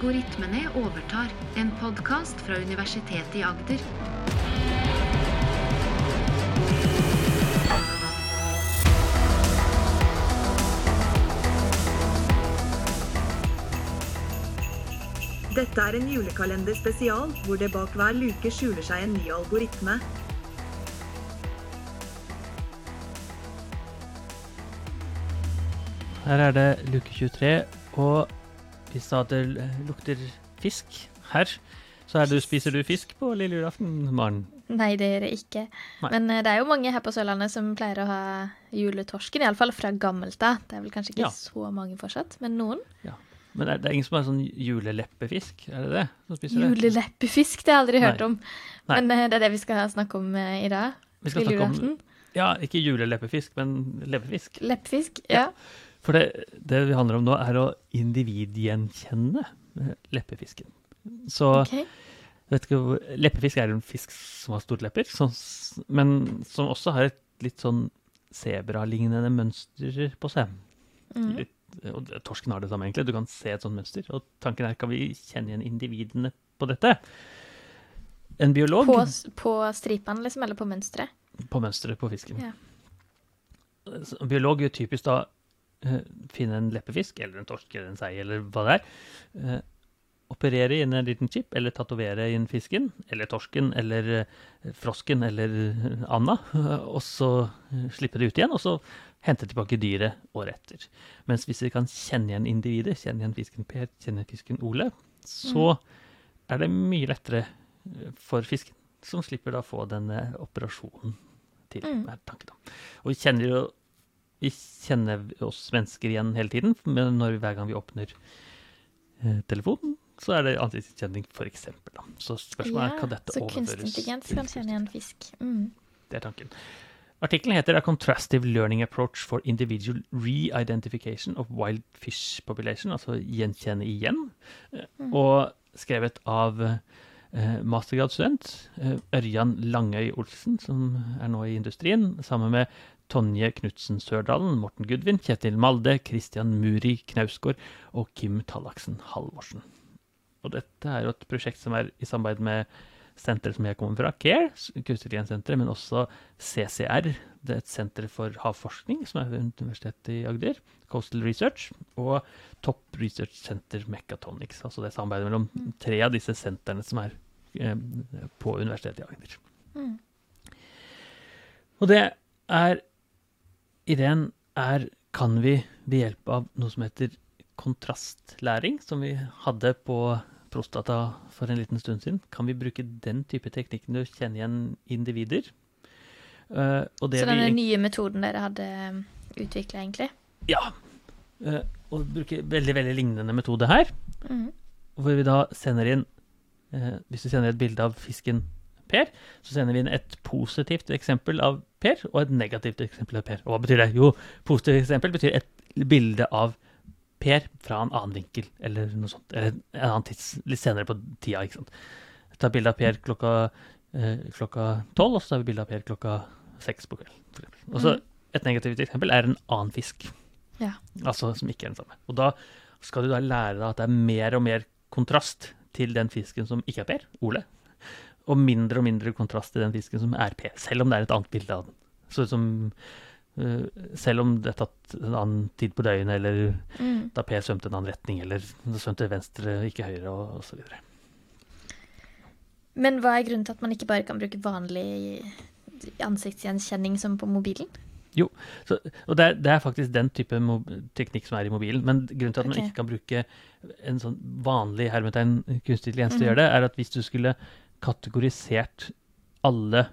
Algoritmene overtar, en podkast fra Universitetet i Agder. Dette er en julekalender spesial, hvor det bak hver luke skjuler seg en ny algoritme. Her er det luke 23, og hvis da det lukter fisk her, så det, spiser du fisk på lille julaften, Maren? Nei, det gjør jeg ikke. Nei. Men eh, det er jo mange her på Sørlandet som pleier å ha juletorsken, iallfall fra gammelt av. Det er vel kanskje ikke Ja. så mange fortsatt, men noen. Men er det er ingen som har sånn juleleppefisk? Er det det? Juleleppefisk, det har jeg aldri hørt Nei. om. Nei. Men eh, det er det vi skal snakke om eh, i dag. Vi skal snakke om. Ja, ikke juleleppefisk, men leppefisk. Leppefisk, Ja. ja. For det, det vi handler om nå, er å individgjenkjenne leppefisken. Så okay. vet ikke Leppefisk er en fisk som har store lepper, som, men som også har et litt sånn sebralignende mønster på seg. Mm. Litt, og torsken har det samme, egentlig. Du kan se et sånt mønster. Og tanken er, kan vi kjenne igjen individene på dette? En biolog På, på stripene, liksom, eller på mønsteret. på mønsteret på fisken. Ja. En biolog vil typisk da finne en leppefisk, eller en torsk, eller en sei, eller hva det er. eh, operere inn en liten chip, eller tatovere inn fisken, eller torsken, eller eh, frosken, eller eh, anda, og så eh, slippe det ut igjen, og så hente tilbake dyret året etter. Mens hvis vi kan kjenne igjen individet, kjenne igjen fisken Per, kjenne igjen fisken Ole, så er det mye lettere eh, for fisken, som slipper da få denne operasjonen til. Mm. Og vi kjenner jo vi kjenner oss mennesker igjen hele tiden, men når, hver gang vi åpner eh, telefonen, så er det ansiktsgjenkjenning, eksempel. Så spørsmålet er hva dette så overføres kunstig intelligens kan kjenne igjen fisk. Mm. Det er tanken. Artikkelen heter A Contrastive Learning Approach for Individual Re-Identification of Wild Fish Population, altså gjenkjenne igjen, Mm. og skrevet av eh, mastergradsstudent eh, Ørjan Langøy Olsen, som er nå i industrien, sammen med Tonje Knutsen Sørdalen, Morten Gudvin, Kjetil Malde, Christian Muri Knausgård og Kim Tallaksen Halvorsen. Og dette er jo et prosjekt som er i samarbeid med senteret som jeg kommer fra, CARE, kunstig men også CCR, det er et senter for havforskning som er ved Universitetet i Agder, Coastal Research, og Top Research Center Mechatronics, altså det samarbeidet mellom tre av disse sentrene som er eh, på Universitetet i Agder. Mm. Og det er Ideen er kan vi ved hjelp av noe som heter kontrastlæring, som vi hadde på prostata for en liten stund siden, kan vi bruke den type teknikken til å kjenne igjen individer. Uh, Så denne vi, nye metoden dere hadde utvikla, egentlig? Ja. Uh, og bruke veldig, veldig lignende metode her, Mm. hvor vi da sender inn uh, Hvis vi sender et bilde av fisken Per, så sender vi inn et positivt eksempel av Per og et negativt eksempel av Per. Og hva betyr det? Jo, positivt eksempel betyr et bilde av Per fra en annen vinkel, eller noe sånt. Eller en annen tids, litt senere på tida, ikke sant. Jeg tar bilde av Per klokka eh, tolv, og så tar vi bilde av Per klokka seks på kvelden. Og så Mhm. et negativt eksempel er en annen fisk. Ja. Altså som ikke er den samme. Og da skal du da lære deg at det er mer og mer kontrast til den fisken som ikke er Per, Ole, og mindre og mindre kontrast til den fisken som er Per, selv om det er et annet bilde av den. Så som, uh, selv om det er tatt en annen tid på døgnet, eller Mm. da P svømte en annen retning, eller svømte venstre, ikke høyre, og, osv. Men hva er grunnen til at man ikke bare kan bruke vanlig ansiktsgjenkjenning som på mobilen? Så, og det er, det er faktisk den type teknikk som er i mobilen. Men grunnen til at man ikke kan bruke en sånn vanlig hermetegn kunstig intelligens til å gjøre det, er at hvis du skulle kategorisert alle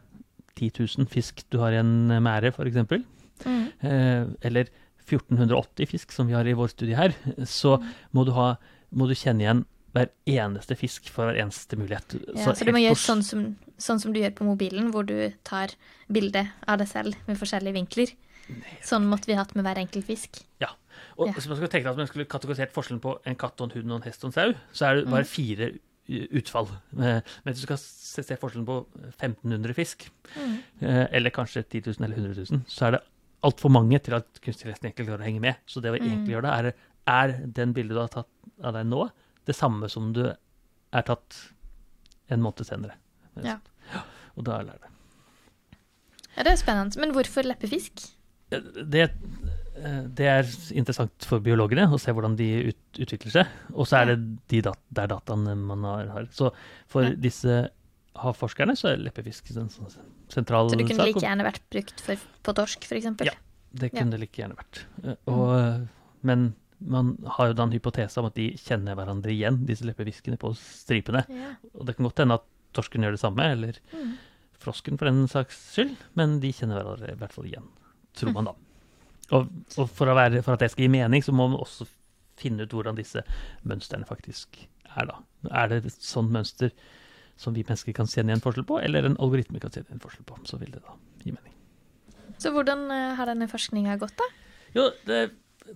10 000 fisk du har i en mære, f.eks., Mm. eh, eller 1480 fisk som vi har i vår studie her, så må du, ha, må du kjenne igjen hver eneste fisk for hver eneste mulighet. Ja, så, du må gjøre sånn som, sånn som du gjør på mobilen, hvor du tar bilde av deg selv med forskjellige vinkler. Sånn måtte vi hatt med hver enkelt fisk. Ja. Og Ja. hvis man skulle tenke at man skulle kategorisert forskjellen på en katt og en hund og en hest og en sau, så er det bare Mm. fire u- utfall. Eh, Men hvis du skal se forskjellen på 1500 fisk, Mm. eh, eller kanskje 10 000 eller 100 000, så er det altfor mange til at kunstigheten egentlig klarer å henge med. Så det vi Mm. egentlig gjør da, er er den bildet du har tatt av deg nå, det samme som du er tatt en måned senere. Ja. Og da lærer det. Ja, det er spennende. Men hvorfor leppefisk? det, det er interessant for biologene å se hvordan de ut, utvikler seg. Og så er det de dat der dataene man har. har. Så for Ja. disse havforskerne så er leppefisk en sånn sentral Så det kunne sak. like gjerne vært brukt for, på torsk, f.eks.? Ja. Det kunne det like gjerne vært. Eh, Og, eh, Men man har jo da en hypotese om at de kjenner hverandre igjen, disse leppefiskene på stripene. Ja. Og det kan godt hende at torsken gjør det samme, eller Mm. frosken for den saks skyld, men de kjenner hverandre i hvert fall igjen, tror man da. Og, og for, være, for at det skal gi mening, så må man også finne ut hvordan disse mønstrene faktisk er, da. Er det et sånt mønster som vi mennesker kan kjenne igjen forskjell på, eller en algoritme kan kjenne igjen forskjell på, så vil det da gi mening. Så hvordan eh, har denne forskninga gått, da? Jo, det,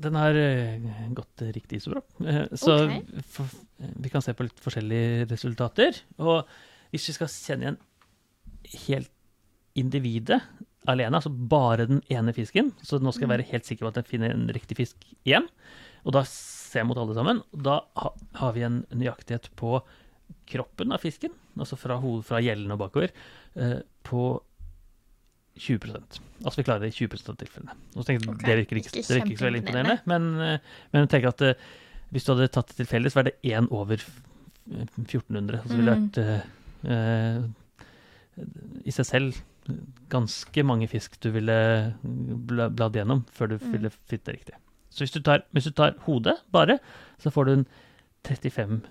den har eh, gått riktig så bra. Eh, Så okay. for, vi kan se på litt forskjellige resultater. Og hvis vi skal kjenne igjen helt individet alene, altså bare den ene fisken, så nå skal jeg være helt sikker på at jeg finner en riktig fisk igjen, og da ser jeg mot alle sammen, og da har vi en nøyaktighet på kroppen av fisken, altså fra, hoved, fra gjellene og bakover, eh, på 20 Altså vi klarer det i 20 av tilfellene. Og så tenker jeg, okay. Det virker ikke, ikke det virker ikke så veldig imponerende, men, eh, men tenker at eh, hvis du hadde tatt det til så var det én over 1400. Altså så ville det Mm. vært eh, i seg selv ganske mange fisk du ville bla, bladd gjennom før du Mm. ville fitte riktig. Så hvis du, tar, hvis du tar hodet bare, så får du en 35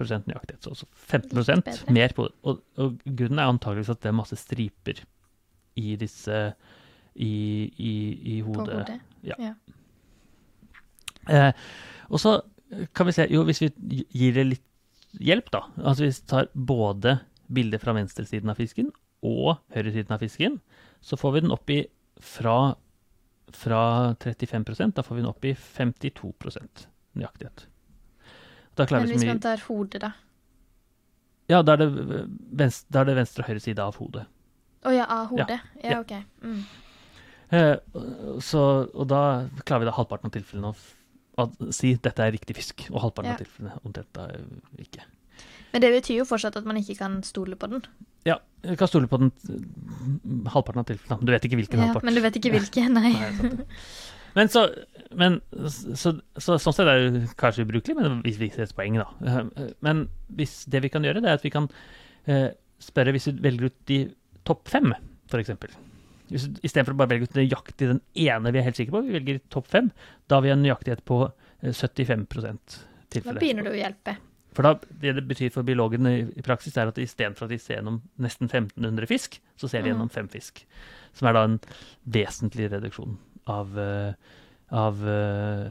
nøyaktighet. Så altså 15 Litt mer på og, og grunnen er antageligvis at det er masse striper i disse i, i, i På hodet. hodet? Ja. Ja. Eh, og så kan vi se Jo, hvis vi gir det litt hjelp, da. Altså hvis vi tar både bildet fra venstresiden av fisken og høyresiden av fisken, så får vi den opp i fra, fra 35% da får vi den opp i 52 nøyaktighet. Da Men hvis man tar hodet, da? Ja, da er, det venstre, da er det venstre og høyre side av hodet. Å ja, av hodet? Ja, Ja. OK. Mm. Eh, så, og da klarer vi da halvparten av tilfellene å å si dette er riktig fisk, og halvparten Ja. av tilfellene om dette er ikke. Men det betyr jo fortsatt at man ikke kan stole på den. Ja, du kan stole på den halvparten av tilfellene. men Du vet ikke hvilken Ja, halvpart. men du vet ikke hvilken, nei. Nei. Men så, men, så, så, sånn sett er det kanskje ubrukelig, men vi ser et poeng, da. Eh, Men hvis det vi kan gjøre, det er at vi kan eh, spørre hvis vi velger ut de topp fem, f.eks. Istedenfor å bare velge ut nøyaktig den ene vi er helt sikre på, vi velger topp fem. Da har vi en nøyaktighet på eh, 75 Da tilfelle. begynner det å hjelpe. For da, det det betyr for biologene i, praksis, er at istedenfor at de ser gjennom nesten 1500 fisk, så ser de Mhm. gjennom fem fisk. Som er da en vesentlig reduksjon av, eh, av eh,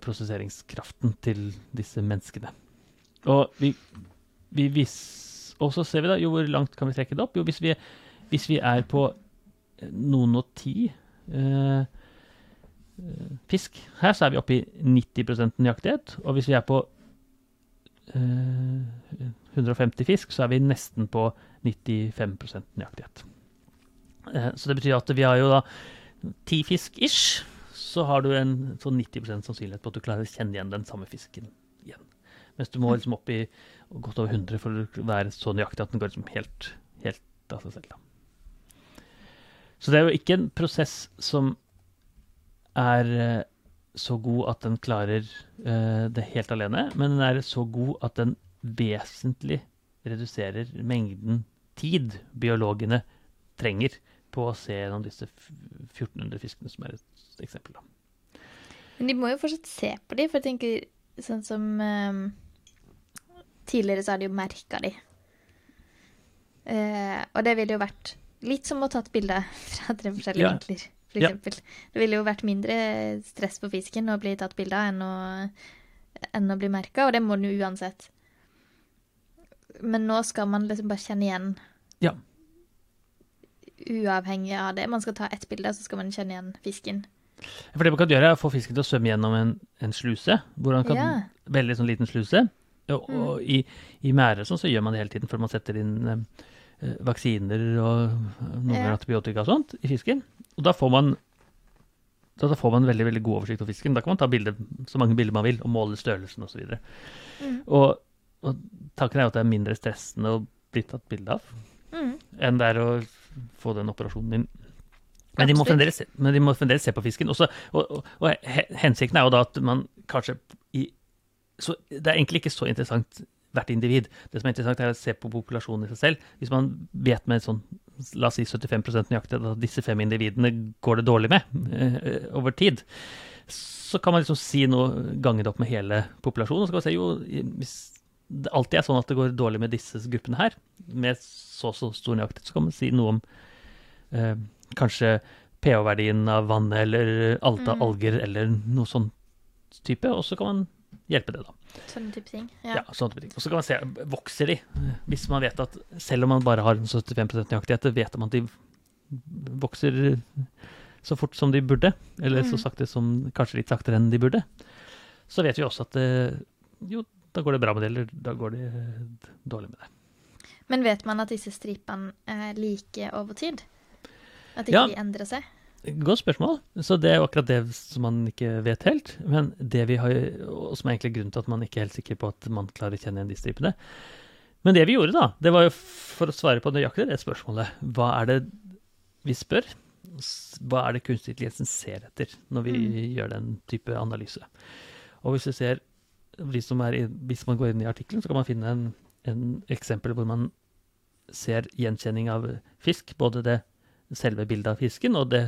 prosesseringskraften til disse menneskene. Og vi, vi vis, og så ser vi da, jo hvor langt kan vi trekke det opp? Jo, hvis vi, hvis vi er på eh, noen og ti eh, fisk her, så er vi oppe i 90% nøyaktighet. Og hvis vi er på 150 fisk, så er vi nesten på 95% nøyaktighet. Eh, så det betyr at vi har jo da ti fisk ish, så har du en sånn 90% sannsynlighet på at du klarer å kjenne igjen den samme fisken igjen. Mens du må liksom opp i godt over 100 for å være så nøyaktig at den går liksom helt, helt av seg selv. Da. Så det er jo ikke en prosess som er eh, så god at den klarer uh, det helt alene, men den er så god at den vesentlig reduserer mengden tid biologene trenger på å se gjennom disse 1400 fiskene, som er et eksempel. Da. Men de må jo fortsatt se på de, for jeg tenker sånn som ehm, Tidligere så har de jo merka de. Uh, og det ville jo vært litt som å tatt bilde fra tre forskjellige Ja. vinkler, for Ja. Det ville jo vært mindre stress på fisken å bli tatt bilde av enn å, enn å bli merka, og det må den jo uansett. Men nå skal man liksom bare kjenne igjen Ja. Uavhengig av det. Man skal ta ett bilde, så skal man kjenne igjen fisken. For det man kan gjøre, er å få fisken til å svømme gjennom en, en sluse, hvor han kan Ja. veldig sånn liten sluse. Og, Mm. og i, i mære sånn, så gjør man det hele tiden, før man setter inn eh, eh, vaksiner og noen Ja. antibiotika og sånt i fisken. Og da får man da, får man veldig veldig god oversikt over fisken. Da kan man ta bilder, så mange bilder man vil og måle størrelsen osv. Mm. Og og tanken er jo at det er mindre stressende å bli tatt bilde av Mm. enn det er å få den operasjonen din. Men de, må fremdeles, de må fremdeles se på fisken. Også, og, og, og he- hensikten er jo da at man kanskje i så Det er egentlig ikke så interessant hvert individ. Det som er interessant, er å se på populasjonen i seg selv. Hvis man vet med sånn la oss si 75% nøyaktig at disse fem individene går det dårlig med eh, over tid, så kan man liksom si noe, gange det opp med hele populasjonen. Og så kan man si jo, hvis det alltid er sånn at det går dårlig med disse gruppene her, med så så stor nøyaktighet, så kan man si noe om eh, kanskje pH-verdien av vannet, eller alt av Mm. alger, eller noe sånn type, og så kan man hjelpe det, da. Sånne type ting. Ja, Ja. sånne type ting. Og så kan man se, vokser de? Hvis man vet at, selv om man bare har en 75% nøyaktighet, vet man at de vokser så fort som de burde, eller så Mm. sakte som, kanskje litt saktere enn de burde, så vet vi også at eh, jo, da går det bra med det, eller da går det eh, dårlig med det. Men vet man at disse stripene er like over tid? At ikke Ja. de endrer seg? Godt spørsmål. Så det er jo akkurat det som man ikke vet helt. Men det vi har, og som er egentlig grunnen til at man ikke er helt sikker på at man klarer å kjenne igjen de stripene. Men det vi gjorde, da, det var jo for å svare på nøyaktig det spørsmålet. Hva er det vi spør? Hva er det kunstig intelligensen ser etter når vi gjør den type analyse? Og hvis, du ser, hvis er i, hvis man går inn i artikkelen, så kan man finne en, en eksempel hvor man ser gjenkjenning av fisk. Både det selve bildet av fisken og det,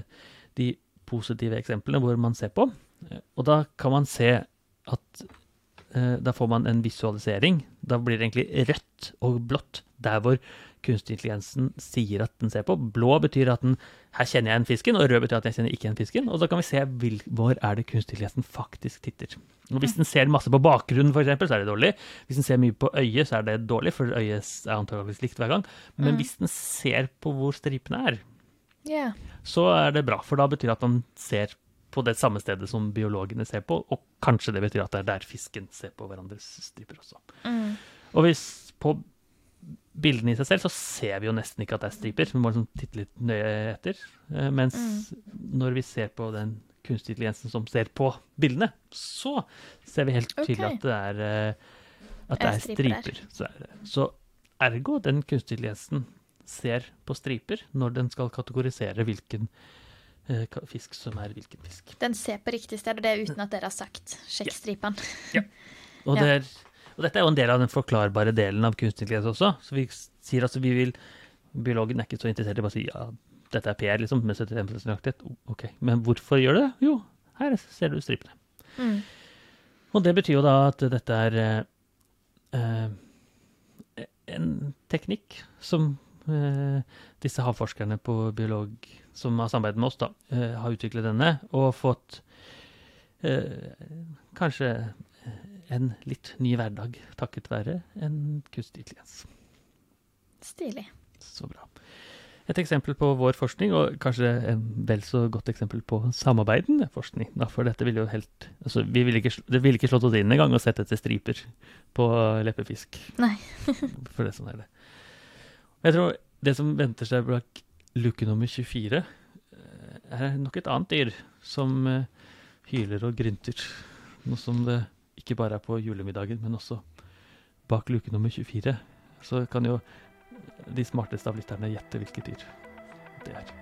de positive eksemplene hvor man ser på. Og da kan man se at eh, da får man en visualisering. Da blir det egentlig rødt og blått der hvor kunstig intelligensen sier at den ser på. Blå betyr at den her kjenner jeg en fisken, og rød betyr at jeg kjenner ikke en fisken. Og da kan vi se hvil, hvor er det kunstig intelligensen faktisk titter. Og hvis den ser masse på bakgrunnen, f.eks., så er det dårlig. Hvis den ser mye på øyet, så er det dårlig, for øyet er antakeligvis likt hver gang. Men Mm. hvis den ser på hvor stripene er, Ja. så er det bra, for da betyr det at man ser på det samme stedet som biologene ser på, og kanskje det betyr at det er der fisken ser på hverandres striper også. Mm. Og hvis på bildene i seg selv, så ser vi jo nesten ikke at det er striper, vi må liksom titte litt nøye etter. Mens Mens når vi ser på den kunstig intelligensen som ser på bildene, så ser vi helt tydelig okay. at det er, eh, at det Er er striper striper. Er så ergo, den kunstig intelligensen ser på striper når den skal kategorisere hvilken eh, fisk som er hvilken fisk. Den ser på riktig sted, og det er uten at dere har sagt 'sjekk stripene'. Og, Ja. det er, og dette er jo en del av den forklarbare delen av kunstig intelligens også. Så vi sier at vi vil Biologen er ikke så interessert i bare å si ja, dette er PR, liksom, med 75 nøyaktighet. Ok, men hvorfor gjør det det? Jo, her ser du stripene. Mm. Og det betyr jo da at dette er eh, eh, en teknikk som disse havforskerne på biolog som har samarbeidet med oss, da, eh, har utviklet denne og fått eh, kanskje en litt ny hverdag takket være en kunstig intelligens. Stilig. Så bra. Et eksempel på vår forskning, og kanskje en vel så godt eksempel på samarbeidende forskning. Da, for dette ville jo helt altså, vi ville ikke, Det ville ikke slått oss inn engang å sette etter striper på leppefisk. Nei. for det som er det. Og Jeg tror det som venter seg bak luke nummer 24, eh, er nok et annet dyr som eh, hyler og grynter. Noe som det ikke bare er på julemiddagen, men også bak luke nummer 24. Så kan jo de smarteste av lytterne gjette hvilket dyr det er.